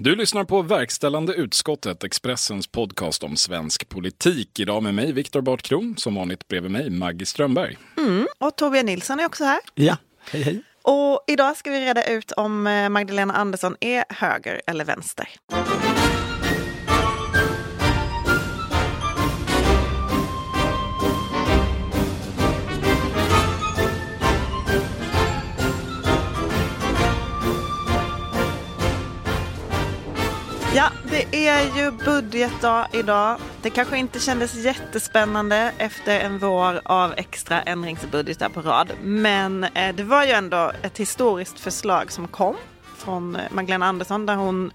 Du lyssnar på Verkställande utskottet, Expressens podcast om svensk politik. Idag med mig, Viktor Bartkron, som vanligt bredvid mig, Maggie Strömberg. Mm, och Torbjörn Nilsson är också här. Ja, hej hej. Och idag ska vi reda ut om eh, Magdalena Andersson är höger eller vänster. Ja, det är ju budgetdag idag. Det kanske inte kändes jättespännande efter en vår av extra ändringsbudgetar på rad. Men eh, det var ju ändå ett historiskt förslag som kom från eh, Magdalena Andersson där hon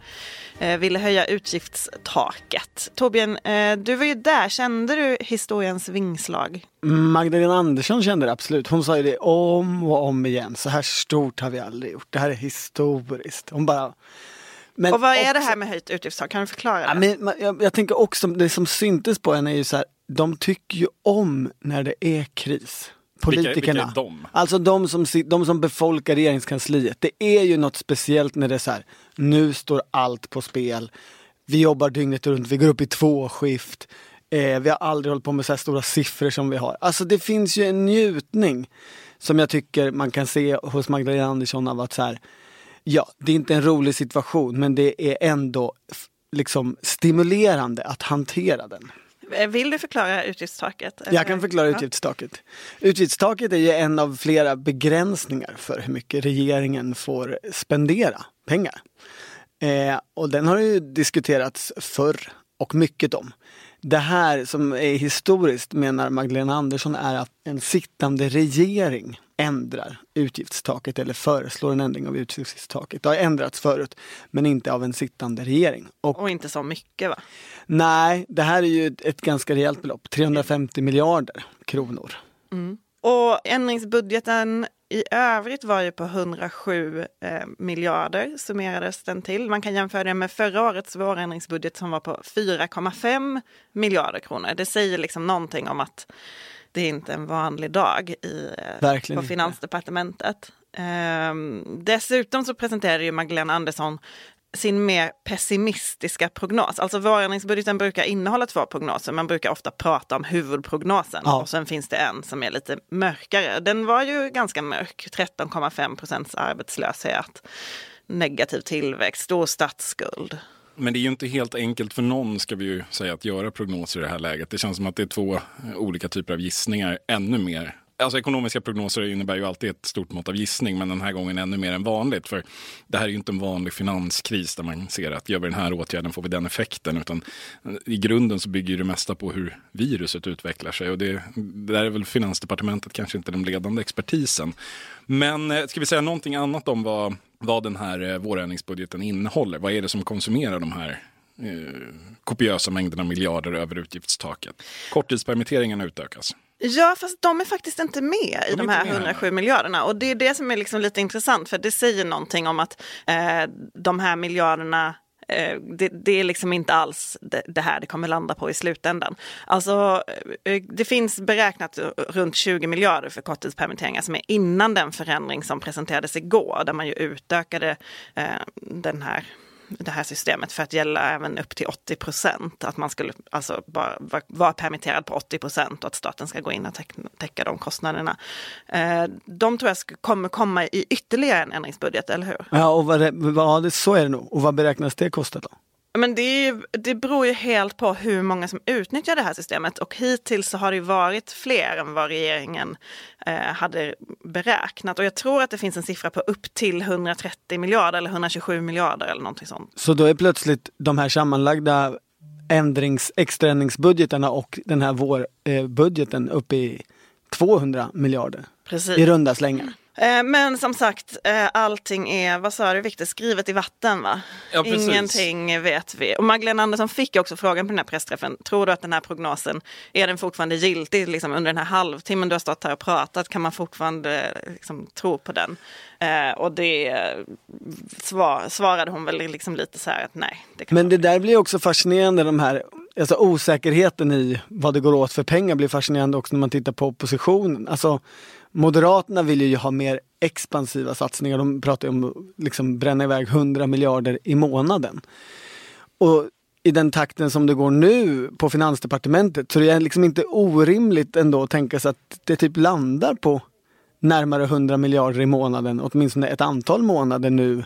eh, ville höja utgiftstaket. Torbjörn, du var ju där. Kände du historiens vingslag? Magdalena Andersson kände det absolut. Hon sa ju det om och om igen. Så här stort har vi aldrig gjort. Det här är historiskt. Hon bara men och vad är det här med höjt utgiftstak? Kan du förklara det? Ja, men, jag, jag, tänker också, det som syntes på henne är ju så här, de tycker ju om när det är kris. Politikerna. Vilka, vilka är de? Alltså de som, de som befolkar regeringskansliet. Det är ju något speciellt när det är så här, nu står allt på spel. Vi jobbar dygnet runt, vi går upp i två skift. Eh, vi har aldrig hållit på med så här stora siffror som vi har. Alltså det finns ju en njutning som jag tycker man kan se hos Magdalena Andersson av att så här, ja, det är inte en rolig situation men det är ändå liksom stimulerande att hantera den. Eh, vill du förklara utgiftstaket? Jag kan förklara utgiftstaket. Utgiftstaket är ju en av flera begränsningar för hur mycket regeringen får spendera pengar. Eh, och den har ju diskuterats förr och mycket om. Det här som är historiskt menar Magdalena Andersson är att en sittande regering ändrar utgiftstaket eller föreslår en ändring av utgiftstaket. Det har ändrats förut men inte av en sittande regering. Och, och inte så mycket va? Nej, det här är ju ett, ett ganska rejält belopp. 350 miljarder kronor. Mm. Och ändringsbudgeten i övrigt var ju på 107 eh, miljarder summerades den till. Man kan jämföra det med förra årets vårändringsbudget som var på 4,5 miljarder kronor. Det säger liksom någonting om att det är inte en vanlig dag i, på Finansdepartementet. Um, dessutom så presenterade ju Magdalena Andersson sin mer pessimistiska prognos. Alltså vårändringsbudgeten brukar innehålla två prognoser. Man brukar ofta prata om huvudprognosen ja. och sen finns det en som är lite mörkare. Den var ju ganska mörk, 13,5 procents arbetslöshet, negativ tillväxt, stor statsskuld. Men det är ju inte helt enkelt för någon ska vi ju säga att göra prognoser i det här läget. Det känns som att det är två olika typer av gissningar, ännu mer Alltså ekonomiska prognoser innebär ju alltid ett stort mått av gissning men den här gången ännu mer än vanligt. För det här är ju inte en vanlig finanskris där man ser att gör vi den här åtgärden får vi den effekten. Utan eh, i grunden så bygger det mesta på hur viruset utvecklar sig. Och det, där är väl Finansdepartementet kanske inte den ledande expertisen. Men eh, ska vi säga någonting annat om vad, vad den här eh, vårändringsbudgeten innehåller? Vad är det som konsumerar de här eh, kopiösa mängderna miljarder över utgiftstaket? Korttidspermitteringarna utökas. Ja, fast de är faktiskt inte med i de, de här 107 miljarderna. Och det är det som är liksom lite intressant, för det säger någonting om att eh, de här miljarderna eh, det, det, är liksom inte alls det, det, här det kommer landa på i slutändan. Alltså, eh, det finns beräknat runt 20 miljarder för korttidspermitteringar som är innan den förändring som presenterades igår, där man ju utökade eh, den här det här systemet för att gälla även upp till 80 procent. Att man skulle alltså bara vara permitterad på 80 procent och att staten ska gå in och täcka de kostnaderna. Eh, de tror jag kommer komma i ytterligare en ändringsbudget, eller hur? Ja, och vad det, vad, så är det nog. Och vad beräknas det kosta då? Men det, är, det beror ju helt på hur många som utnyttjar det här systemet och hittills så har det varit fler än vad regeringen eh, hade beräknat. Och jag tror att det finns en siffra på upp till 130 miljarder eller 127 miljarder eller någonting sånt. Så då är plötsligt de här sammanlagda ändrings, extraändringsbudgetarna och den här vårbudgeten eh, uppe i 200 miljarder Precis. i runda slängar. Eh, men som sagt, eh, allting är, vad sa du Viktor, skrivet i vatten va? Ja, Ingenting vet vi. Och Magdalena Andersson fick också frågan på den här pressträffen, tror du att den här prognosen, är den fortfarande giltig liksom, under den här halvtimmen du har stått här och pratat, kan man fortfarande liksom, tro på den? Eh, och det svar, svarade hon väl liksom lite så här att nej. Det Men det där blir också fascinerande de här alltså osäkerheten i vad det går åt för pengar blir fascinerande också när man tittar på oppositionen. Alltså Moderaterna vill ju ha mer expansiva satsningar. De pratar om att liksom bränna iväg 100 miljarder i månaden. Och i den takten som det går nu på Finansdepartementet så det är liksom inte orimligt ändå att tänka sig att det typ landar på närmare 100 miljarder i månaden, åtminstone ett antal månader nu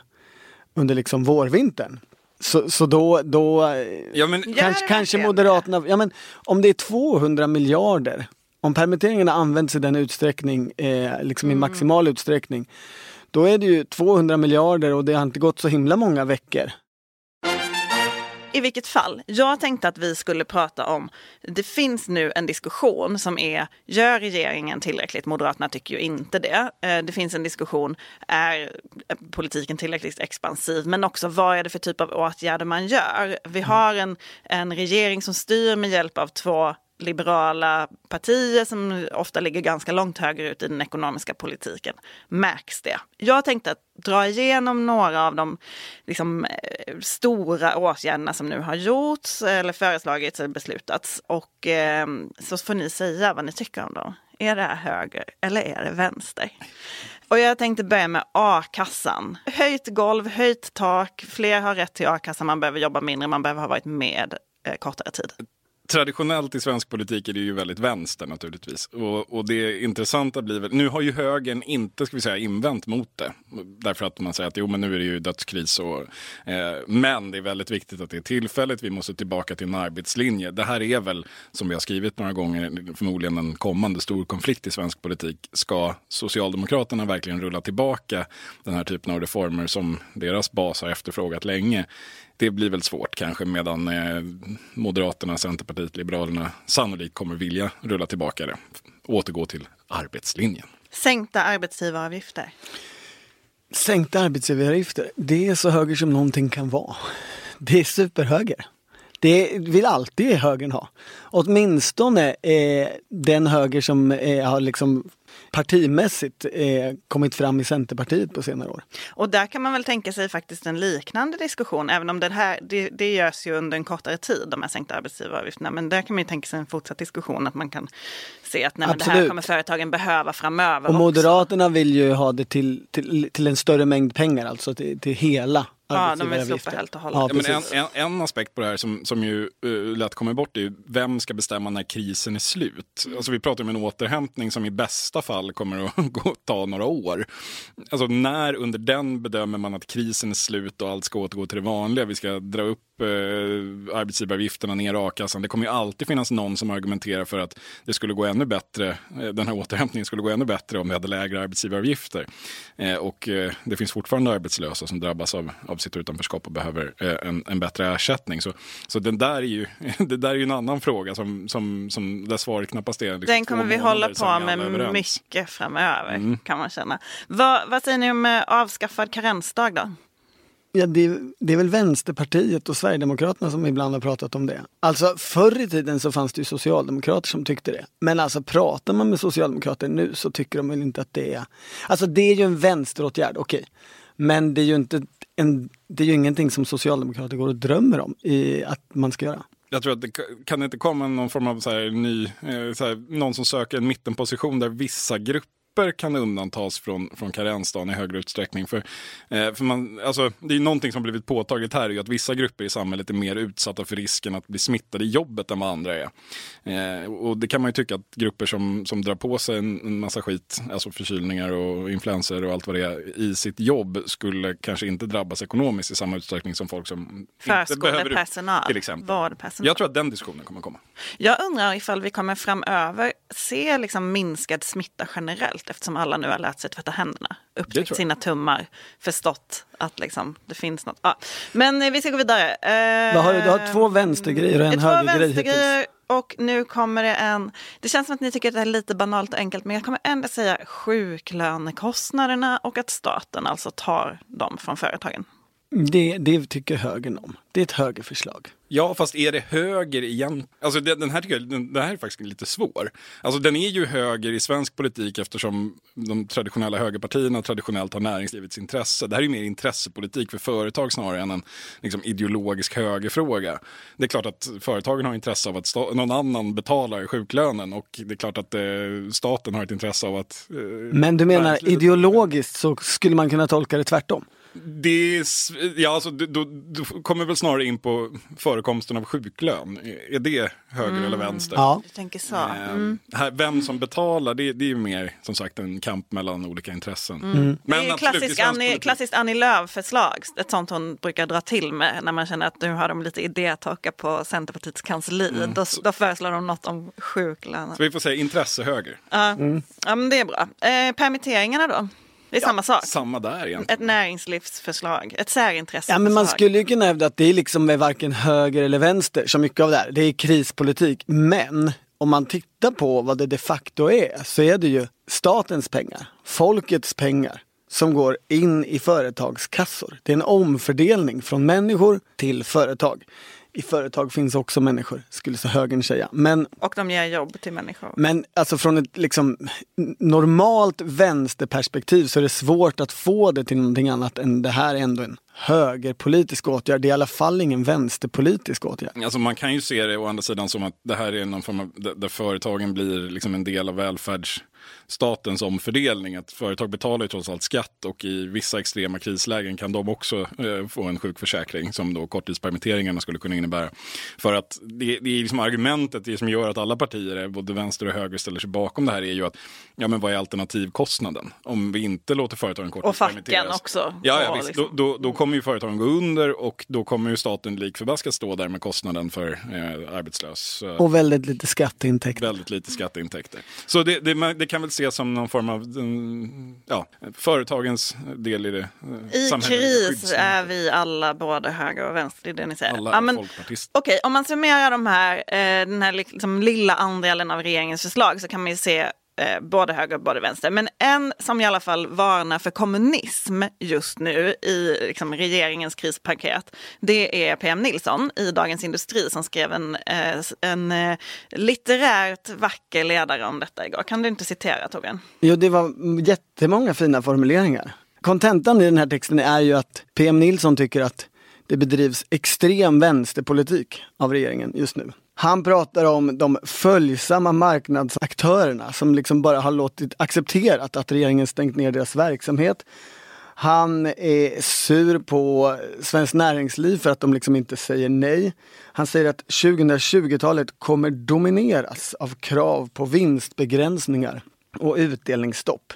under liksom vårvintern. Så, så då, då ja, men, kanske, kanske Moderaterna, ja men om det är 200 miljarder, om permitteringarna används i den utsträckning, eh, liksom mm. i maximal utsträckning, då är det ju 200 miljarder och det har inte gått så himla många veckor. I vilket fall, jag tänkte att vi skulle prata om, det finns nu en diskussion som är, gör regeringen tillräckligt? Moderaterna tycker ju inte det. Eh, det finns en diskussion, är politiken tillräckligt expansiv? Men också vad är det för typ av åtgärder man gör? Vi har en, en regering som styr med hjälp av två liberala partier som ofta ligger ganska långt högerut i den ekonomiska politiken märks det. Jag tänkte att dra igenom några av de liksom, eh, stora åtgärderna som nu har gjorts eller föreslagits eller beslutats och eh, så får ni säga vad ni tycker om dem. Är det här höger eller är det vänster? Och jag tänkte börja med a-kassan. Höjt golv, höjt tak, fler har rätt till a-kassa, man behöver jobba mindre, man behöver ha varit med eh, kortare tid traditionellt i svensk politik är det ju väldigt vänster naturligtvis. Och, och det intressanta blir väl, nu har ju högern inte ska vi säga invänt mot det. Därför att man säger att jo men nu är det ju dödskris. Och, eh, men det är väldigt viktigt att det är tillfälligt, vi måste tillbaka till en arbetslinje. Det här är väl, som vi har skrivit några gånger, förmodligen en kommande stor konflikt i svensk politik. Ska Socialdemokraterna verkligen rulla tillbaka den här typen av reformer som deras bas har efterfrågat länge? Det blir väl svårt kanske medan eh, Moderaterna, Centerpartiet, Liberalerna sannolikt kommer vilja rulla tillbaka det. Återgå till arbetslinjen. Sänkta arbetsgivaravgifter. Sänkta arbetsgivaravgifter, det är så höger som någonting kan vara. Det är superhöger. Det vill alltid högern ha. Åtminstone eh, den höger som eh, har liksom partimässigt eh, kommit fram i Centerpartiet på senare år. Och där kan man väl tänka sig faktiskt en liknande diskussion, även om det här, det, det görs ju under en kortare tid, de här sänkta arbetsgivaravgifterna. Men där kan man ju tänka sig en fortsatt diskussion, att man kan se att nej, det här kommer företagen behöva framöver. Och Moderaterna vill ju ha det till, till, till en större mängd pengar, alltså till, till hela Ja, de vill slopa helt och hållet. Ja, men en, en, en, aspekt på det här som, som ju uh, lätt kommer bort är vem ska bestämma när krisen är slut? Alltså vi pratar om en återhämtning som i bästa fall kommer att gå, ta några år. Alltså när under den bedömer man att krisen är slut och allt ska återgå till det vanliga? Vi ska dra upp eh, arbetsgivaravgifterna, ner a-kassan. Det kommer ju alltid finnas någon som argumenterar för att det skulle gå ännu bättre, eh, den här återhämtningen skulle gå ännu bättre om vi hade lägre arbetsgivaravgifter. Eh, och eh, det finns fortfarande arbetslösa som drabbas av, av sitt utanförskap och behöver eh, en, en bättre ersättning. Så, så den där är ju, det där är ju en annan fråga som, som, som där svaret knappast är. Liksom den kommer vi hålla på med mycket framöver mm. kan man känna. Vad, vad säger ni om avskaffad karensdag då? Ja, det, det, är väl Vänsterpartiet och Sverigedemokraterna som ibland har pratat om det. Alltså förr i tiden så fanns det ju socialdemokrater som tyckte det. Men alltså pratar man med socialdemokrater nu så tycker de väl inte att det är... Alltså det är ju en vänsteråtgärd, okej. Okay. Men det är ju inte en, det är ju ingenting som socialdemokrater går och drömmer om i, att man ska göra. Jag tror att det kan inte komma någon form av så ny, eh, så här, någon som söker en mittenposition där vissa grupper grupper kan undantas från, från karensdagen i högre utsträckning. För, eh, för man, alltså, det är någonting som blivit påtagligt här, är att vissa grupper i samhället är mer utsatta för risken att bli smittade i jobbet än vad andra är. Eh, och det kan man ju tycka att grupper som, som drar på sig en, en massa skit, alltså förkylningar och influenser och allt vad det är, i sitt jobb skulle kanske inte drabbas ekonomiskt i samma utsträckning som folk som inte behöver personal, till exempel. Vårdpersonal. Jag tror att den diskussionen kommer komma. Jag undrar ifall vi kommer framöver se liksom minskad smitta generellt eftersom alla nu har lärt sig tvätta händerna, upptäckt sina tummar, förstått att liksom, det finns något. Ja. Men eh, vi ska gå vidare. Eh, har du? du har två vänstergrejer och en högergrej hittills. Och nu kommer det en, det känns som att ni tycker att det är lite banalt och enkelt, men jag kommer ändå säga sjuklönekostnaderna och att staten alltså tar dem från företagen. Det, det tycker högern om. Det är ett högerförslag. Ja, fast är det höger igen? Alltså den här, tycker jag, den, den här är faktiskt lite svår. Alltså den är ju höger i svensk politik eftersom de traditionella högerpartierna traditionellt har näringslivets intresse. Det här är ju mer intressepolitik för företag snarare än en liksom, ideologisk högerfråga. Det är klart att företagen har intresse av att någon annan betalar sjuklönen och det är klart att eh, staten har ett intresse av att... Eh, Men du menar ideologiskt så skulle man kunna tolka det tvärtom? Det är, ja, alltså, du, du, du, kommer väl snarare in på förekomsten av sjuklön. Är det höger mm. eller vänster? Ja. Du tänker så. Eh, mm. Vem som betalar, det, det är ju mer som sagt en kamp mellan olika intressen. Mm. mm. Men det är klassisk Annie, klassiskt Annie Lööf-förslag. Ett sånt hon brukar dra till med när man känner att nu har de lite idétorka på Centerpartiets kansli. Mm. Då, då föreslår de något om sjuklön. Så vi får säga intressehöger. Ja, mm. ja men det är bra. Eh, permitteringarna då? Det är ja, samma sak. Samma där egentligen. Ett näringslivsförslag, ett särintresse. Ja, men man skulle ju kunna hävda att det är liksom är varken höger eller vänster så mycket av det här. Det är krispolitik. Men om man tittar på vad det de facto är så är det ju statens pengar, folkets pengar som går in i företagskassor. Det är en omfördelning från människor till företag i företag finns också människor, skulle så högern säga. Men, och de ger jobb till människor. Men alltså från ett liksom, normalt vänsterperspektiv så är det svårt att få det till någonting annat än det här är ändå en högerpolitisk åtgärd. Det är i alla fall ingen vänsterpolitisk åtgärd. Alltså man kan ju se det å andra sidan som att det här är någon form av där företagen blir liksom en del av välfärds statens omfördelning. Att företag betalar ju trots allt skatt och i vissa extrema krislägen kan de också eh, få en sjukförsäkring som då korttidspermitteringarna skulle kunna innebära. För att det, det är liksom argumentet det som gör att alla partier, både vänster och höger, ställer sig bakom det här är ju att ja, men vad är alternativkostnaden? Om vi inte låter företagen korttidspermitteras. Och facken också. Ja, ja visst. Liksom. Då, då, då, kommer ju företagen gå under och då kommer ju staten lik förbaskat stå där med kostnaden för eh, arbetslös. Och väldigt lite skatteintäkter. Väldigt lite skatteintäkter. Så det, det, det kan väl ses som någon form av ja, företagens del i det. Eh, I kris är vi alla både höger och vänster, det är det ni säger. Alla ja, men, Okej, okay, om man summerar de här, eh, den här liksom lilla andelen av regeringens förslag så kan man ju se eh, både höger och både vänster. Men en som i alla fall varnar för kommunism just nu i liksom, regeringens krispaket, det är PM Nilsson i Dagens Industri som skrev en, eh, en eh, litterärt vacker ledare om detta igår. Kan du inte citera Torbjörn? Jo, det var jättemånga fina formuleringar. Kontentan i den här texten är ju att PM Nilsson tycker att det bedrivs extrem vänsterpolitik av regeringen just nu. Han pratar om de följsamma marknadsaktörerna som liksom bara har låtit accepterat att regeringen stängt ner deras verksamhet. Han är sur på Svenskt Näringsliv för att de liksom inte säger nej. Han säger att 2020-talet kommer domineras av krav på vinstbegränsningar och utdelningsstopp.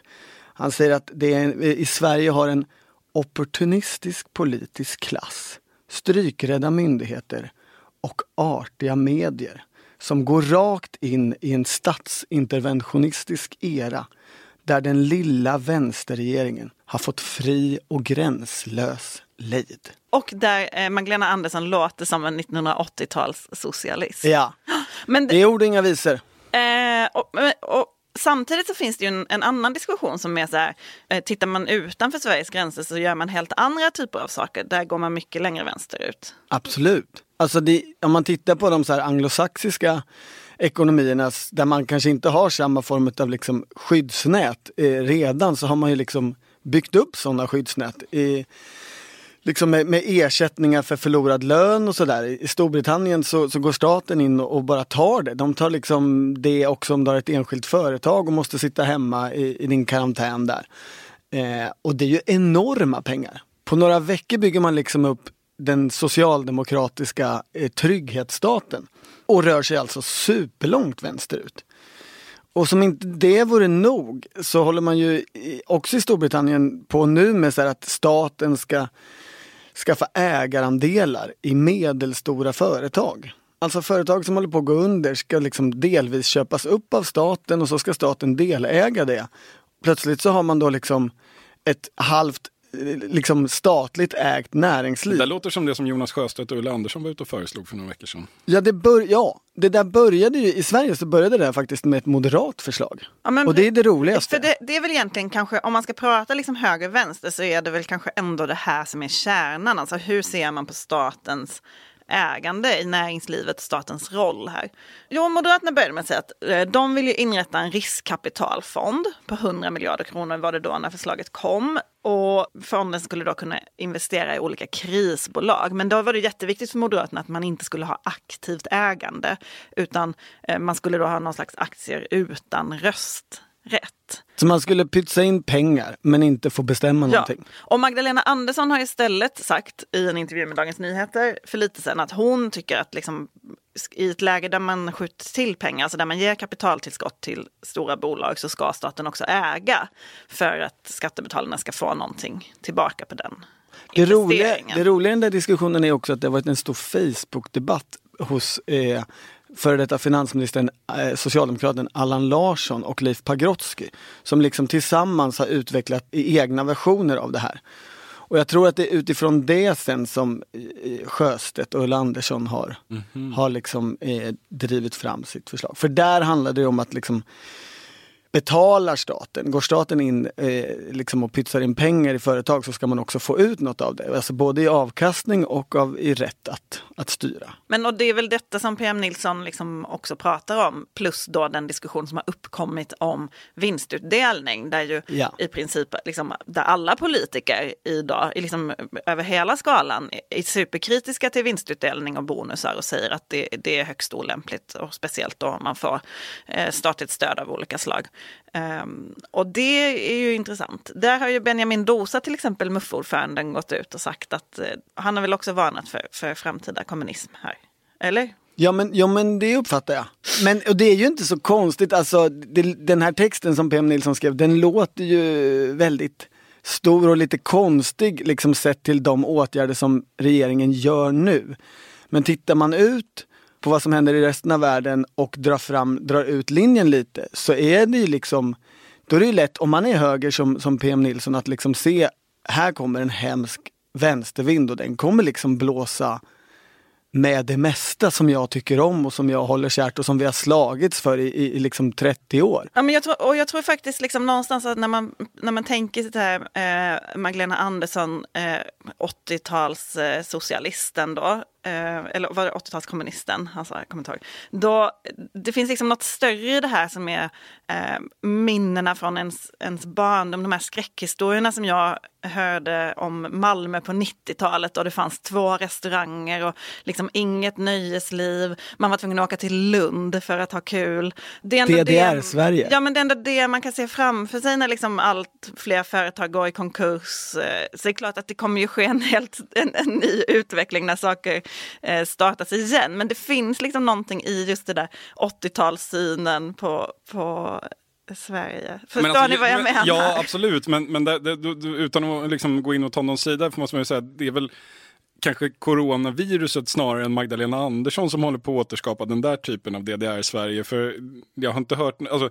Han säger att det är, i Sverige har en opportunistisk politisk klass, strykrädda myndigheter och artiga medier som går rakt in i en statsinterventionistisk era där den lilla vänsterregeringen har fått fri och gränslös lejd. Och där eh, Magdalena Andersson låter som en 1980-tals socialist. Ja, Men det, det är ord och inga visor. Eh, och, och, Samtidigt så finns det ju en, en, annan diskussion som är så här, eh, tittar man utanför Sveriges gränser så gör man helt andra typer av saker. Där går man mycket längre vänsterut. Absolut. Alltså det, om man tittar på de så här anglosaxiska ekonomierna där man kanske inte har samma form av liksom skyddsnät eh, redan så har man ju liksom byggt upp sådana skyddsnät. I, liksom med, med, ersättningar för förlorad lön och sådär. I Storbritannien så, så, går staten in och, bara tar det. De tar liksom det också om du har ett enskilt företag och måste sitta hemma i, i din karantän där. Eh, och det är ju enorma pengar. På några veckor bygger man liksom upp den socialdemokratiska eh, trygghetsstaten och rör sig alltså superlångt vänsterut. Och som inte det vore nog så håller man ju också i Storbritannien på nu med så att staten ska skaffa ägarandelar i medelstora företag. Alltså företag som håller på att gå under ska liksom delvis köpas upp av staten och så ska staten deläga det. Plötsligt så har man då liksom ett halvt liksom statligt ägt näringsliv. Det låter som det som Jonas Sjöstedt och Ulla Andersson var ute och föreslog för några veckor sedan. Ja, det, bör, ja, det där började ju, i Sverige så började det faktiskt med ett moderat förslag. Ja, men, och det är det roligaste. För det, det, är väl egentligen kanske, om man ska prata liksom höger vänster så är det väl kanske ändå det här som är kärnan. Alltså hur ser man på statens ägande i näringslivet, statens roll här. Jo, Moderaterna började med att säga att eh, de vill ju inrätta en riskkapitalfond på 100 miljarder kronor var det då när förslaget kom. Och fonden skulle då kunna investera i olika krisbolag. Men då var det jätteviktigt för Moderaterna att man inte skulle ha aktivt ägande utan eh, man skulle då ha någon slags aktier utan röst rätt. Så man skulle pytsa in pengar men inte få bestämma ja. någonting? Och Magdalena Andersson har istället sagt i en intervju med Dagens Nyheter för lite sedan att hon tycker att liksom, i ett läge där man skjuter till pengar, alltså där man ger kapitaltillskott till stora bolag så ska staten också äga för att skattebetalarna ska få någonting tillbaka på den det roliga, det roliga i den där diskussionen är också att det har varit en stor Facebook-debatt hos eh, före detta finansministern, eh, socialdemokraten Allan Larsson och Leif Pagrotsky som liksom tillsammans har utvecklat egna versioner av det här. Och jag tror att det är utifrån det sen som eh, Sjöstedt och Ulla Andersson har, mm -hmm. har liksom, eh, drivit fram sitt förslag. För där handlar det om att liksom betalar staten, går staten in eh, liksom och pytsar in pengar i företag så ska man också få ut något av det. Alltså både i avkastning och av, i rätt att, att styra. Men och det är väl detta som PM Nilsson liksom också pratar om, plus då den diskussion som har uppkommit om vinstutdelning, där ju ja. i princip liksom, där alla politiker idag, liksom, över hela skalan, är superkritiska till vinstutdelning och bonusar och säger att det, det är högst olämpligt och speciellt då om man får eh, statligt stöd av olika slag. Um, och det är ju intressant. Där har ju Benjamin Dosa till exempel, MUF-ordföranden, gått ut och sagt att uh, han har väl också varnat för, för framtida kommunism här. Eller? Ja men, ja men det uppfattar jag. Men och det är ju inte så konstigt, alltså det, den här texten som PM Nilsson skrev, den låter ju väldigt stor och lite konstig liksom sett till de åtgärder som regeringen gör nu. Men tittar man ut på vad som händer i resten av världen och drar, fram, drar ut linjen lite så är det ju liksom, då är det ju lätt om man är höger som, som PM Nilsson att liksom se, här kommer en hemsk vänstervind och den kommer liksom blåsa med det mesta som jag tycker om och som jag håller kärt och som vi har slagits för i, i, i liksom 30 år. Ja, men jag, tror, och jag tror faktiskt liksom någonstans att när man, när man tänker sig här, eh, Magdalena Andersson, eh, 80-talssocialisten eh, då, eh, eller var det 80-talskommunisten, alltså, jag kommer inte ihåg. Då, det finns liksom något större i det här som är eh, minnena från ens, ens barndom, de här skräckhistorierna som jag hörde om Malmö på 90-talet och det fanns två restauranger och liksom inget nöjesliv. Man var tvungen att åka till Lund för att ha kul. DDR-Sverige. Ja men det är ändå det man kan se framför sig när liksom allt fler företag går i konkurs. Eh, så det är klart att det kommer ju ske en, helt, en, en ny utveckling när saker eh, startas igen. Men det finns liksom någonting i just det där 80-talssynen på, på Sverige. Förstår alltså, ni vad jag menar? Ja, absolut. Men, men det, det, utan att liksom gå in och ta någon sida måste man ju säga det är väl kanske coronaviruset snarare än Magdalena Andersson som håller på att återskapa den där typen av DDR-Sverige. För jag har inte hört, alltså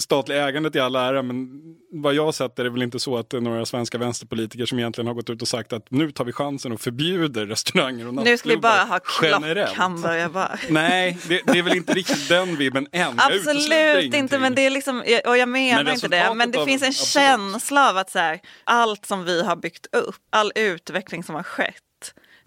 statliga ägandet i all ära, men vad jag har sett är det väl inte så att det är några svenska vänsterpolitiker som egentligen har gått ut och sagt att nu tar vi chansen och förbjuder restauranger och Nu ska vi bara ha klockhamburgare Nej, det, det, är väl inte riktigt den vibben än. Absolut inte, men det är liksom, och jag menar men inte det, men det av, finns en absolut. känsla av att så här, allt som vi har byggt upp, all utveckling som har skett,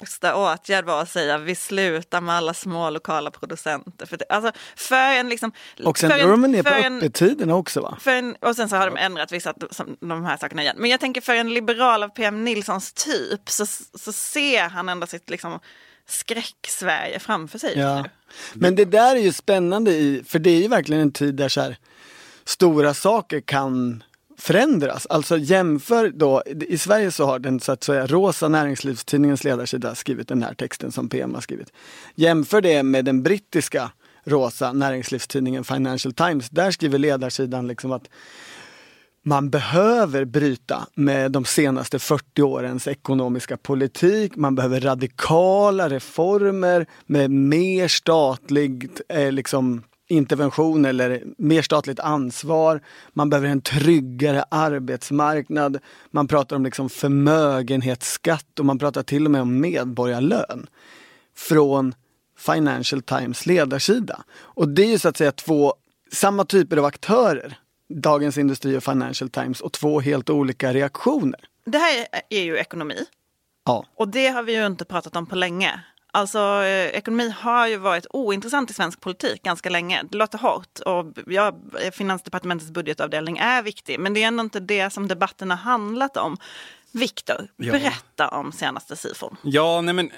första åtgärd var att säga vi slutar med alla små lokala producenter. För, det, alltså, för en liksom, och sen drar de ner på öppettiderna också va? För en, och sen så har de ändrat vissa som, de här sakerna igen. Men jag tänker för en liberal av PM Nilssons typ så, så ser han ändå sitt liksom, skräck-Sverige framför sig. Ja. Men det där är ju spännande i, för det är ju verkligen en tid där så här, stora saker kan förändras. Alltså jämför då, i Sverige så har den så att säga Rosa näringslivstidningens ledarsida skrivit den här texten som PM har skrivit. Jämför det med den brittiska rosa näringslivstidningen Financial Times. Där skriver ledarsidan liksom att man behöver bryta med de senaste 40 årens ekonomiska politik. Man behöver radikala reformer med mer statligt eh, liksom, intervention eller mer statligt ansvar. Man behöver en tryggare arbetsmarknad. Man pratar om liksom förmögenhetsskatt och man pratar till och med om medborgarlön. Från Financial Times ledarsida. Och det är ju så att säga två samma typer av aktörer. Dagens Industri och Financial Times och två helt olika reaktioner. Det här är ju ekonomi. Ja. Och det har vi ju inte pratat om på länge. Alltså eh, ekonomi har ju varit ointressant i svensk politik ganska länge. Det låter hårt och ja, Finansdepartementets budgetavdelning är viktig. Men det är ändå inte det som debatten har handlat om. Viktor, ja. berätta om senaste sifon. Ja, nej men,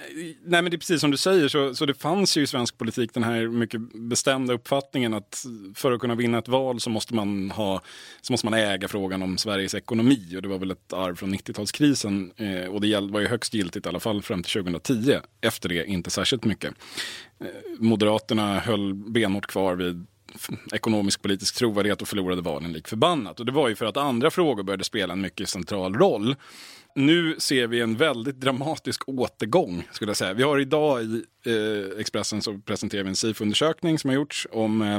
nej men det är precis som du säger, så, så det fanns ju i svensk politik den här mycket bestämda uppfattningen att för att kunna vinna ett val så måste man, ha, så måste man äga frågan om Sveriges ekonomi. Och det var väl ett arv från 90-talskrisen eh, och det var ju högst giltigt i alla fall fram till 2010. Efter det inte särskilt mycket. Eh, Moderaterna höll benhårt kvar vid ekonomisk politisk trovärdighet och förlorade valen lik förbannat. Och det var ju för att andra frågor började spela en mycket central roll. Nu ser vi en väldigt dramatisk återgång, skulle jag säga. Vi har idag i eh, Expressen så presenterar vi en SIFO-undersökning som har gjorts om eh,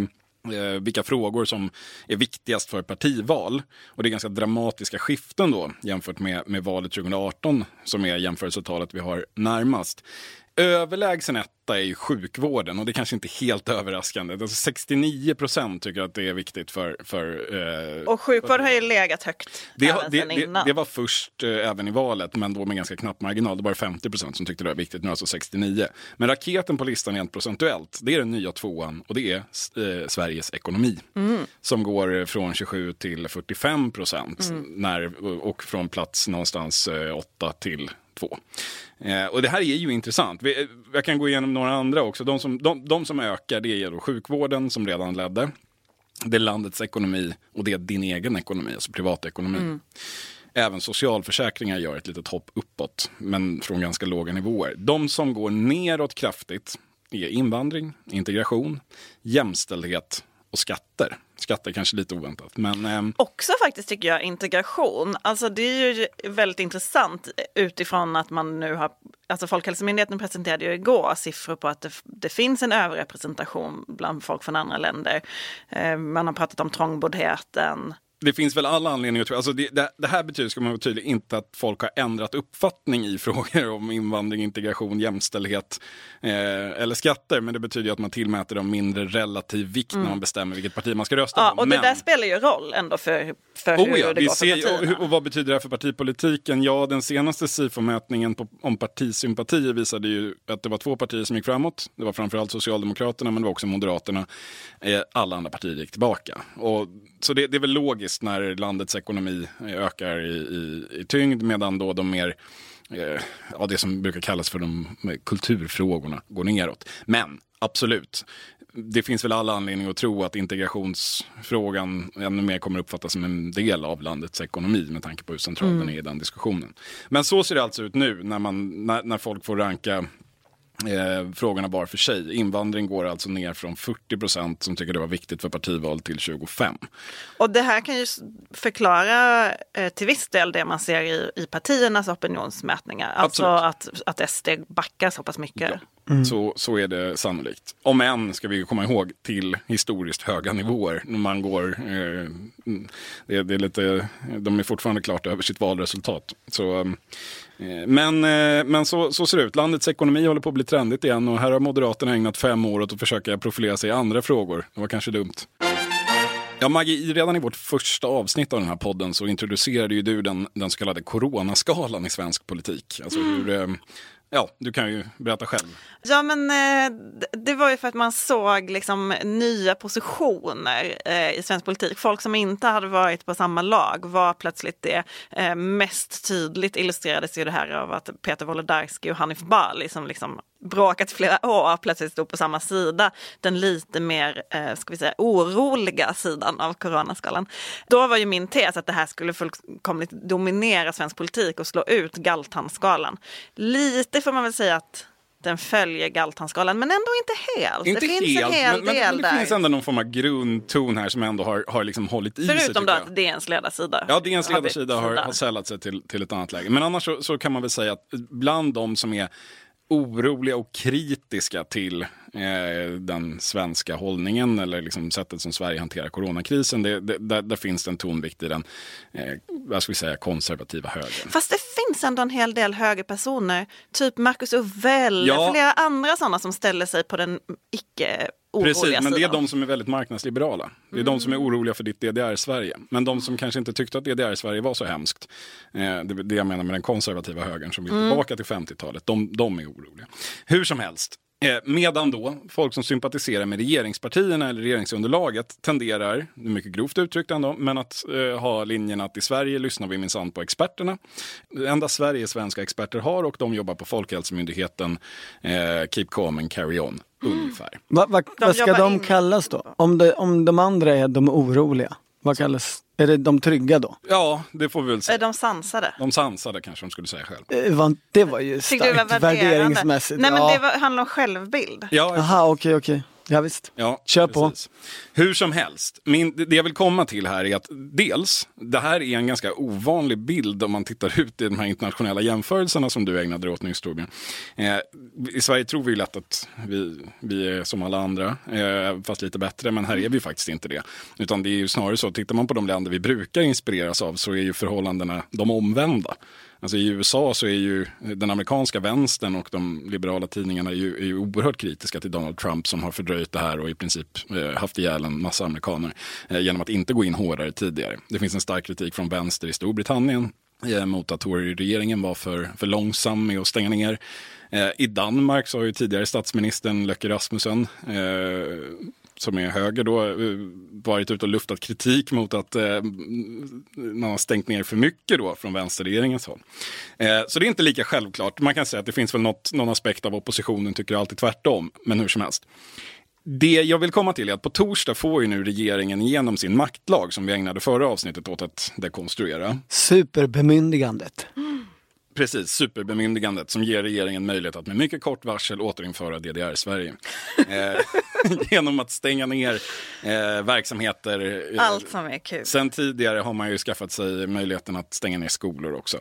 eh, vilka frågor som är viktigast för partival. Och det är ganska dramatiska skiften då jämfört med, med valet 2018 som är jämförelsetalet vi har närmast. Överlägsen etta är ju sjukvården och det är kanske inte helt överraskande. Alltså 69 procent tycker att det är viktigt för... för eh, och sjukvård har ju legat högt det, även det, det, innan. det var först eh, även i valet, men då med ganska knapp marginal. Det var 50 procent som tyckte det var viktigt, nu alltså 69. Men raketen på listan rent procentuellt, det är den nya tvåan och det är eh, Sveriges ekonomi. Mm. Som går från 27 till 45 procent mm. och från plats någonstans eh, 8 till 2. Eh, och det här är ju intressant. Vi, jag kan gå igenom några andra också. De som, de, de som ökar det är då sjukvården som redan ledde. Det är landets ekonomi och det är din egen ekonomi, alltså privatekonomi. Mm. Även socialförsäkringar gör ett litet hopp uppåt, men från ganska låga nivåer. De som går neråt kraftigt är invandring, integration, jämställdhet och skatter. Skatter kanske lite oväntat. Men, eh... Också faktiskt tycker jag integration. Alltså det är ju väldigt intressant utifrån att man nu har, alltså Folkhälsomyndigheten presenterade ju igår siffror på att det, det finns en överrepresentation bland folk från andra länder. Eh, man har pratat om trångboddheten, det finns väl alla anledningar att alltså det, det, det, här betyder, ska man vara tydlig, inte att folk har ändrat uppfattning i frågor om invandring, integration, jämställdhet eh, eller skatter. Men det betyder att man tillmäter dem mindre relativ vikt mm. när man bestämmer vilket parti man ska rösta ja, på. Och men... det där spelar ju roll ändå för, för oh, hur ja, det går ser, för partierna. Och, och, vad betyder det här för partipolitiken? Ja, den senaste SIFO-mätningen om partisympatier visade ju att det var två partier som gick framåt. Det var framförallt Socialdemokraterna, men det var också Moderaterna. Eh, alla andra partier gick tillbaka. Och så det, det, är väl logiskt när landets ekonomi ökar i, i, i tyngd medan då de mer eh, ja, det som brukar kallas för de kulturfrågorna går neråt. Men absolut, det finns väl alla anledningar att tro att integrationsfrågan ännu mer kommer uppfattas som en del av landets ekonomi med tanke på hur central mm. den är i den diskussionen. Men så ser det alltså ut nu när, man, när, när folk får ranka eh, frågorna var för sig. Invandring går alltså ner från 40 procent som tycker det var viktigt för partival till 25. Och det här kan ju förklara eh, till viss del det man ser i, i partiernas opinionsmätningar. Alltså att, att SD backar så pass mycket. Ja. Mm. Så, så är det sannolikt. Om än, ska vi komma ihåg, till historiskt höga nivåer. När man går, eh, det, det, är lite, de är fortfarande klart över sitt valresultat. Så, eh, men eh, men så, så ser det ut. Landets ekonomi håller på att bli trendigt igen och här har Moderaterna ägnat fem år åt att försöka profilera sig i andra frågor. Det var kanske dumt. Ja, Maggie, redan i vårt första avsnitt av den här podden så introducerade ju du den, den så kallade coronaskalan i svensk politik. Alltså hur, eh, Ja, du kan ju berätta själv. Ja, men eh, det var ju för att man såg liksom nya positioner eh, i svensk politik. Folk som inte hade varit på samma lag var plötsligt det. Eh, mest tydligt illustrerades ju det här av att Peter Wolodarski och Hanif Bali som liksom bråkat flera år plötsligt stod på samma sida. Den lite mer, eh, ska vi säga, oroliga sidan av coronaskalan. Då var ju min tes att det här skulle fullkomligt dominera svensk politik och slå ut Galtanskalan. Lite får man väl säga att den följer Galtanskalan, men ändå inte helt. Inte det finns helt, en hel men, del men, där. det finns ändå någon form av grundton här som ändå har, har liksom hållit i Förutom sig. Förutom då att DNs ledarsida Ja, DNs ledarsida har, har sällat sig till, till ett annat läge. Men annars så, så kan man väl säga att bland de som är oroliga och kritiska till den svenska hållningen eller liksom sättet som Sverige hanterar coronakrisen. Det, det, där, där finns det en tonvikt i den eh, vad ska vi säga, konservativa högern. Fast det finns ändå en hel del högerpersoner, typ Marcus Uvell, Ja. flera andra sådana som ställer sig på den icke Precis, men det är de som är väldigt marknadsliberala. Det är de som är oroliga för ditt DDR-Sverige. Men de som kanske inte tyckte att DDR-Sverige var så hemskt, eh, det det jag menar med den konservativa högern som vill tillbaka till 50-talet, de, de är oroliga. Hur som helst, eh, medan då folk som sympatiserar med regeringspartierna eller regeringsunderlaget tenderar, mycket grovt uttryckt ändå, men att eh, ha linjen att i Sverige lyssnar vi minsann på experterna. Det enda Sverige svenska experter har och de jobbar på Folkhälsomyndigheten, eh, keep calm and carry on. Ungefär. Va, va, vad ska de in- kallas då? Om, det, om de andra är de oroliga, vad kallas, är det de trygga då? Ja, det får vi väl Är säga. de sansade? De sansade kanske de skulle säga själv. Eh, Det var ju starkt värderingsmässigt. Nej men ja. det var, handlar om självbild. Ja, Jaha, okej, okej. Ja, visst. ja, Kör på. precis. Hur som helst, min, det jag vill komma till här är att dels, det här är en ganska ovanlig bild om man tittar ut i de här internationella jämförelserna som du ägnade dig åt nyss Torbjörn. Eh, I Sverige tror vi ju lätt att vi, vi är som alla andra, eh, fast lite bättre, men här är vi faktiskt inte det. Utan det är ju snarare så, tittar man på de länder vi brukar inspireras av så är ju förhållandena de omvända. Alltså I USA så är ju den amerikanska vänstern och de liberala tidningarna är ju, är ju oerhört kritiska till Donald Trump som har fördröjt det här och i princip eh, haft ihjäl en massa amerikaner eh, genom att inte gå in hårdare tidigare. Det finns en stark kritik från vänster i Storbritannien eh, mot att Tory-regeringen var för, för långsam med att stänga ner. Eh, I Danmark så har ju tidigare statsministern Løkke Rasmussen eh, som är höger då, eh, varit ute och luftat kritik mot att eh, man har stängt ner för mycket då från vänsterregeringens håll. Eh, så det är inte lika självklart. Man kan säga att det finns väl något, någon aspekt av oppositionen tycker alltid tvärtom, men hur som helst. Det jag vill komma till är att på torsdag får ju nu regeringen igenom sin maktlag som vi ägnade förra avsnittet åt att dekonstruera. Superbemyndigandet. Precis, superbemyndigandet som ger regeringen möjlighet att med mycket kort varsel återinföra DDR-Sverige. eh, genom att stänga ner eh, verksamheter. eh, Allt som är kul. Sen tidigare har man ju skaffat sig möjligheten att stänga ner skolor också.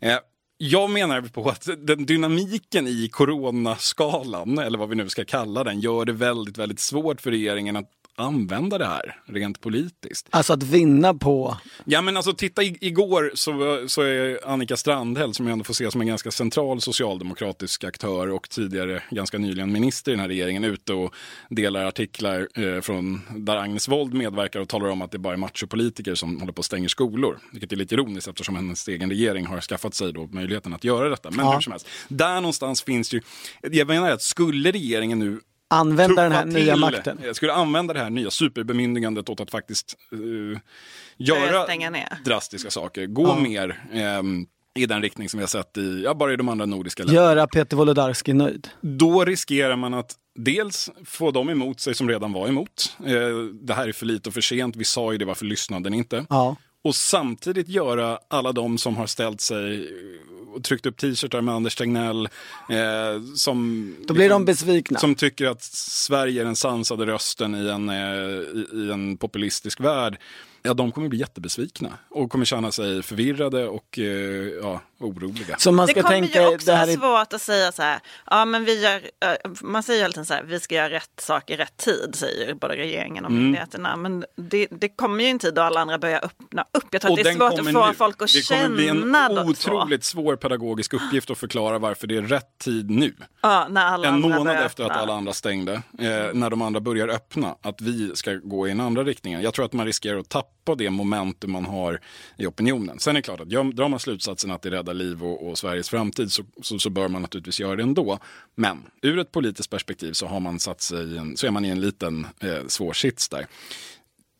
Eh, jag menar på att den dynamiken i coronaskalan, eller vad vi nu ska kalla den, gör det väldigt, väldigt svårt för regeringen att använda det här rent politiskt. Alltså att vinna på, Ja men alltså titta i, igår så, så är Annika Strandhäll som jag ändå får se som en ganska central socialdemokratisk aktör och tidigare ganska nyligen minister i den här regeringen ute och delar artiklar eh, från där Agnes Wold medverkar och talar om att det bara är machopolitiker som håller på att stänga skolor. Vilket är lite ironiskt eftersom hennes egen regering har skaffat sig då möjligheten att göra detta. Men Ja. hur som helst, där någonstans finns ju, jag menar att skulle regeringen nu använda den här tuffa nya till, makten. Jag skulle använda det här nya superbemyndigandet åt att faktiskt Börja göra drastiska saker. Gå Ja. mer ehm, i den riktning som vi har sett i, ja, bara i de andra nordiska länderna. Göra Peter Wolodarski nöjd. Då riskerar man att dels få dem emot sig som redan var emot. Eh, det här är för lite och för sent. Vi sa ju det, varför lyssnade ni inte? Ja. Och samtidigt göra alla de som har ställt sig och tryckt upp t-shirtar med Anders Tegnell. Eh, som, Då blir de besvikna. Som tycker att Sverige är den sansade rösten i en, eh, i, i en populistisk värld. Ja, de kommer bli jättebesvikna och kommer känna sig förvirrade och eh, ja, oroliga. Så man Det ska kommer tänka, ju också det här är svårt att säga så här, ja men vi gör, man säger ju alltid så här, vi ska göra rätt sak i rätt tid, säger både regeringen och Mm. myndigheterna. Men det, det kommer ju en tid då alla andra börjar öppna upp. Jag tror Och att det är svårt att kommer få nu. folk att Det kommer bli en känna två. otroligt svår pedagogisk uppgift att förklara varför det är rätt tid nu. Ja, när alla en andra månad efter att alla andra stängde, eh, när de andra börjar öppna, att vi ska gå i den andra riktningen. Jag tror att man riskerar att tappa det momentum man har i opinionen. Sen är det klart att drar man slutsatsen att det räddar liv och, och Sveriges framtid så, så, så bör man naturligtvis göra det ändå. Men ur ett politiskt perspektiv så har man satt sig i en, så är man i en liten eh, svår sits där.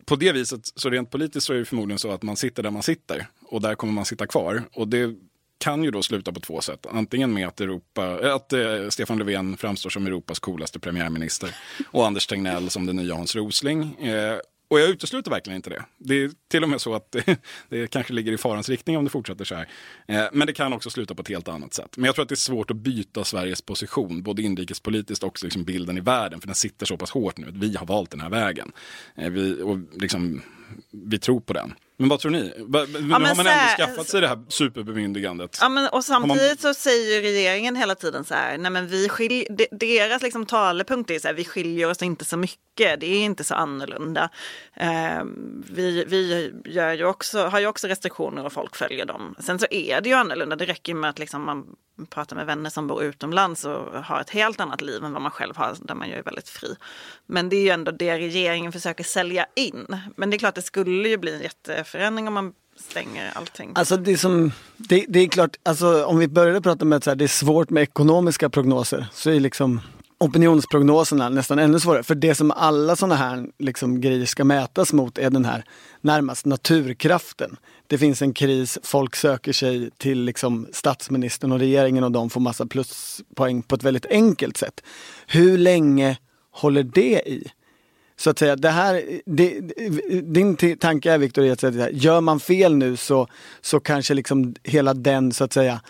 På det viset, så rent politiskt så är det förmodligen så att man sitter där man sitter och där kommer man sitta kvar. Och det kan ju då sluta på två sätt. Antingen med att, Europa, eh, att eh, Stefan Löfven framstår som Europas coolaste premiärminister och Anders Tegnell som den nya Hans Rosling. Eh, och jag utesluter verkligen inte det. Det är till och med så att det, det kanske ligger i farans riktning om det fortsätter så här. Eh, men det kan också sluta på ett helt annat sätt. Men jag tror att det är svårt att byta Sveriges position, både inrikespolitiskt och liksom bilden i världen, för den sitter så pass hårt nu att vi har valt den här vägen. Eh, vi, och liksom, vi tror på den. Men vad tror ni? Nu ja, har man ändå skaffat sig det här superbemyndigandet. Ja, men, och samtidigt man... så säger regeringen hela tiden så här, nej men vi skilj... deras liksom talepunkt är så här, vi skiljer oss inte så mycket, det är inte så annorlunda. Eh, vi vi gör ju också, har ju också restriktioner och folk följer dem. Sen så är det ju annorlunda, det räcker med att liksom man pratar med vänner som bor utomlands och har ett helt annat liv än vad man själv har, där man ju är väldigt fri. Men det är ju ändå det regeringen försöker sälja in. Men det är klart, det skulle ju bli en förändring om man stänger allting. Alltså det, som, det, det är klart, alltså om vi började prata med att det är svårt med ekonomiska prognoser så är liksom opinionsprognoserna nästan ännu svårare. För det som alla sådana här liksom, grejer ska mätas mot är den här närmast naturkraften. Det finns en kris, folk söker sig till liksom, statsministern och regeringen och de får massa pluspoäng på ett väldigt enkelt sätt. Hur länge håller det i? Så att säga, det här, det, din tanke är Viktor, att gör man fel nu så, så kanske liksom hela den så att säga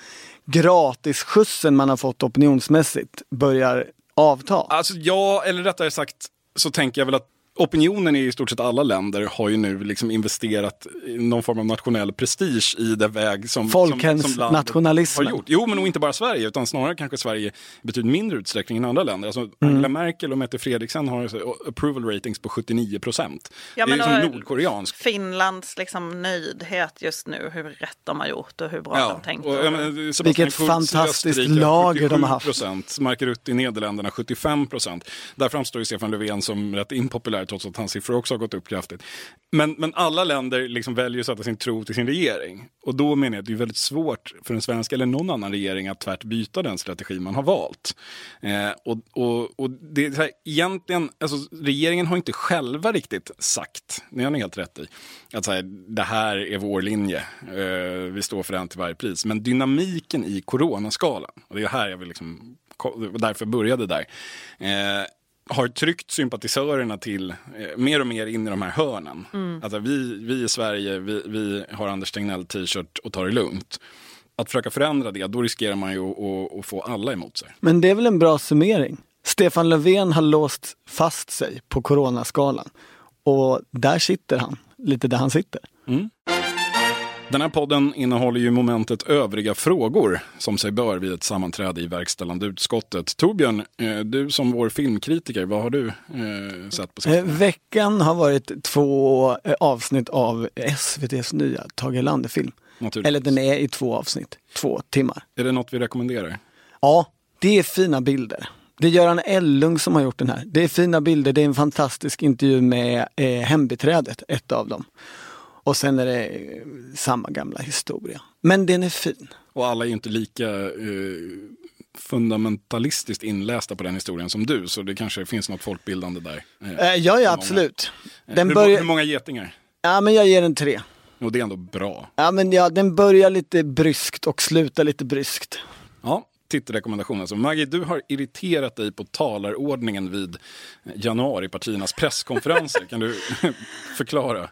gratisskjutsen man har fått opinionsmässigt börjar avta? Alltså ja, eller rättare sagt så tänker jag väl att opinionen i stort sett alla länder har ju nu liksom investerat i någon form av nationell prestige i den väg som, Folkens som, som nationalism. har gjort. Jo, men nog inte bara Sverige, utan snarare kanske Sverige i betydligt mindre utsträckning än andra länder. Alltså, mm. Angela Merkel och Mette Fredriksen har approval ratings på 79 procent. Ja, det är som nordkoreansk. Finlands liksom nöjdhet just nu, hur rätt de har gjort och hur bra ja, de tänkt. Och, ja, men, Vilket fantastiskt lager de har haft. Procent, Mark Rutte i Nederländerna 75 procent. Där framstår ju Stefan Löfven som rätt impopulär där trots att hans siffror också har gått upp kraftigt. Men, men alla länder liksom väljer att sätta sin tro till sin regering. Och då menar jag att det är väldigt svårt för en svensk eller någon annan regering att tvärt byta den strategi man har valt. Eh, och, och, och det är här, egentligen, alltså, regeringen har inte själva riktigt sagt, det har ni helt rätt i, att här, det här är vår linje, eh, vi står för den till varje pris. Men dynamiken i coronaskalan, och det är här jag vill liksom, därför började där, eh, har tryckt sympatisörerna till eh, mer och mer in i de här hörnen. Mm. Alltså, vi, vi i Sverige, vi, vi har Anders Tegnell t-shirt och tar det lugnt. Att försöka förändra det, då riskerar man ju att, att få alla emot sig. Men det är väl en bra summering? Stefan Löfven har låst fast sig på coronaskalan. Och där sitter han, lite där han sitter. Mm. Den här podden innehåller ju momentet övriga frågor som sig bör vid ett sammanträde i verkställande utskottet. Torbjörn, eh, du som vår filmkritiker, vad har du eh, sett på sistone? Eh, veckan har varit två avsnitt av SVTs nya Tage Erlander-film. Eller den är i två avsnitt, två timmar. Är det något vi rekommenderar? Ja, det är fina bilder. Det är Göran Ellung som har gjort den här. Det är fina bilder, det är en fantastisk intervju med eh, hembiträdet, ett av dem. Och sen är det eh, samma gamla historia. Men den är fin. Och alla är ju inte lika eh, fundamentalistiskt inlästa på den historien som du. Så det kanske finns något folkbildande där. Eh, eh ja, ja absolut. Eh, den hur, börjar... hur många getingar? Ja, men jag ger den tre. Och det är ändå bra. Ja, men ja, den börjar lite bryskt och slutar lite bryskt. Ja, titelrekommendation. Alltså, Maggie, du har irriterat dig på talarordningen vid januaripartiernas presskonferenser. kan du förklara?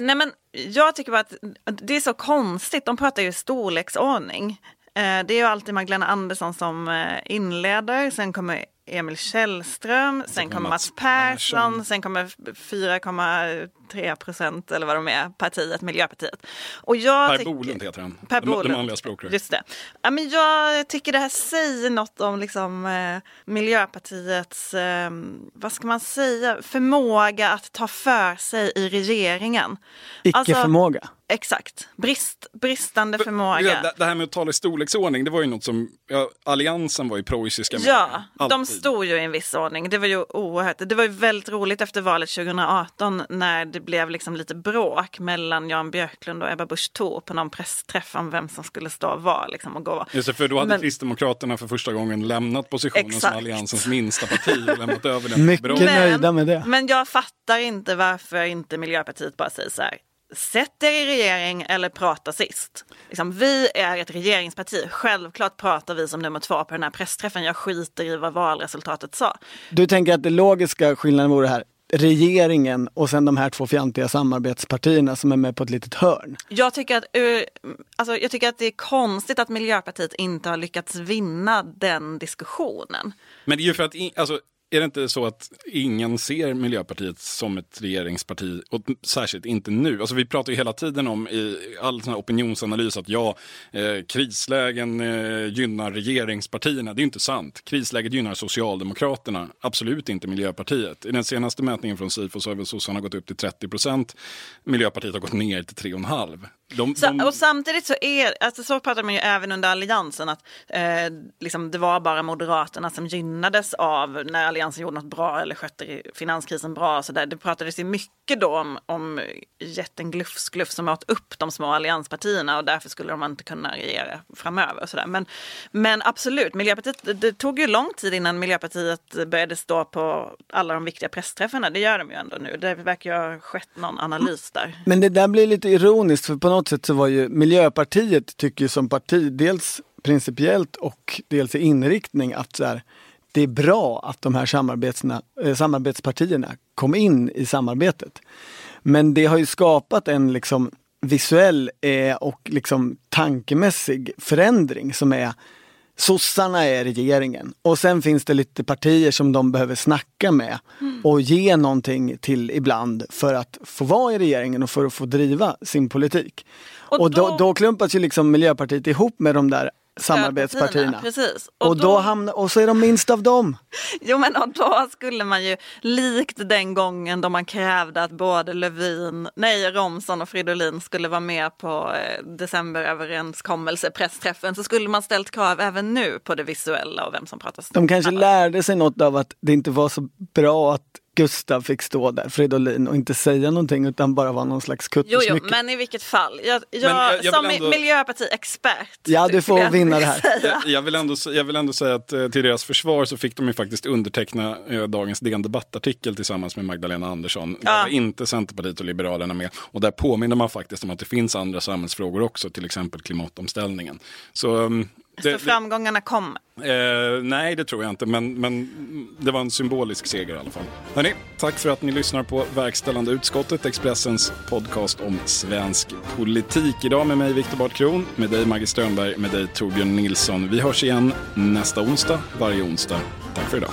Nej men jag tycker bara att det är så konstigt, de pratar ju storleksordning. Eh, det är ju alltid Magdalena Andersson som eh, inleder, sen kommer Emil Källström, sen kommer Mats Persson, sen kommer 4,3 procent eller vad de är, partiet, Miljöpartiet. Och jag per Bolund heter han, per Bolund. det manliga språkröret. Just det. Ja, men jag tycker det här säger något om liksom, eh, Miljöpartiets, eh, vad ska man säga, förmåga att ta för sig i regeringen. Icke-förmåga? Alltså, Exakt, Brist, bristande förmåga. Det, det, här med att tala i storleksordning, det var ju något som, ja, alliansen var ju preussiska. Ja, Alltid. de stod ju i en viss ordning. Det var ju oerhört, det var ju väldigt roligt efter valet 2018 när det blev liksom lite bråk mellan Jan Björklund och Ebba Busch Thor på någon pressträff om vem som skulle stå var liksom, och gå. Just det, för då hade Men, Kristdemokraterna för första gången lämnat positionen exakt. som alliansens minsta parti och lämnat över den. Mycket nöjda med det. Men jag fattar inte varför inte Miljöpartiet bara säger så här Sätt er i regering eller prata sist. Liksom, vi är ett regeringsparti. Självklart pratar vi som nummer två på den här pressträffen. Jag skiter i vad valresultatet sa. Du tänker att det logiska skillnaden vore här, regeringen och sen de här två fjantiga samarbetspartierna som är med på ett litet hörn. Jag tycker att, alltså, jag tycker att det är konstigt att Miljöpartiet inte har lyckats vinna den diskussionen. Men det är ju för att, alltså, är det inte så att ingen ser Miljöpartiet som ett regeringsparti, och särskilt inte nu? Alltså vi pratar ju hela tiden om i all sån opinionsanalys att ja, eh, krislägen eh, gynnar regeringspartierna. Det är ju inte sant. Krisläget gynnar Socialdemokraterna, absolut inte Miljöpartiet. I den senaste mätningen från Sifo så har väl sossarna gått upp till 30 procent. Miljöpartiet har gått ner till 3,5. De, så, de... Och samtidigt så är, alltså så pratar man ju även under alliansen att eh, liksom det var bara Moderaterna som gynnades av när alliansen gjorde något bra eller skötte finanskrisen bra. Så där. Det pratades ju mycket då om, om jätten Glufs-Glufs som åt upp de små allianspartierna och därför skulle de inte kunna regera framöver. Och så där. Men, men absolut, Miljöpartiet, det, det tog ju lång tid innan Miljöpartiet började stå på alla de viktiga pressträffarna. Det gör de ju ändå nu. Det verkar ju ha skett någon analys där. Men det där blir lite ironiskt för på något sätt så var ju Miljöpartiet tycker som parti dels principiellt och dels i inriktning att så här, det är bra att de här eh, samarbetspartierna kom in i samarbetet. Men det har ju skapat en liksom visuell eh, och liksom tankemässig förändring som är Sossarna är regeringen och sen finns det lite partier som de behöver snacka med mm. och ge någonting till ibland för att få vara i regeringen och för att få driva sin politik. Och, och då, då, klumpas ju liksom Miljöpartiet ihop med de där samarbetspartierna. Precis. Och, och, då, då hamnar, och så är de minst av dem. Jo men och då skulle man ju likt den gången då man krävde att både Lövin, nej Romson och Fridolin skulle vara med på eh, decemberöverenskommelse, pressträffen, så skulle man ställt krav även nu på det visuella och vem som pratar De kanske lärde sig något av att det inte var så bra att Gustav fick stå där, Fridolin, och inte säga någonting utan bara vara någon slags kuttersmycke. Jo, jo, men i vilket fall. Jag, jag, jag, jag som ändå... miljöpartiexpert. Ja, du får vinna det här. Jag, jag, vill ändå, jag vill ändå säga att eh, till deras försvar så fick de ju faktiskt underteckna eh, dagens DN Debattartikel tillsammans med Magdalena Andersson. Ja. Där var inte Centerpartiet och Liberalerna med. Och där påminner man faktiskt om att det finns andra samhällsfrågor också, till exempel klimatomställningen. Så um, det, så framgångarna kommer? Eh, nej, det tror jag inte, men, men det var en symbolisk seger i alla fall. Hörrni, tack för att ni lyssnar på Verkställande utskottet, Expressens podcast om svensk politik. Idag med mig Viktor Bart Kron, med dig Maggie Strömberg, med dig Torbjörn Nilsson. Vi hörs igen nästa onsdag, varje onsdag. Tack för idag.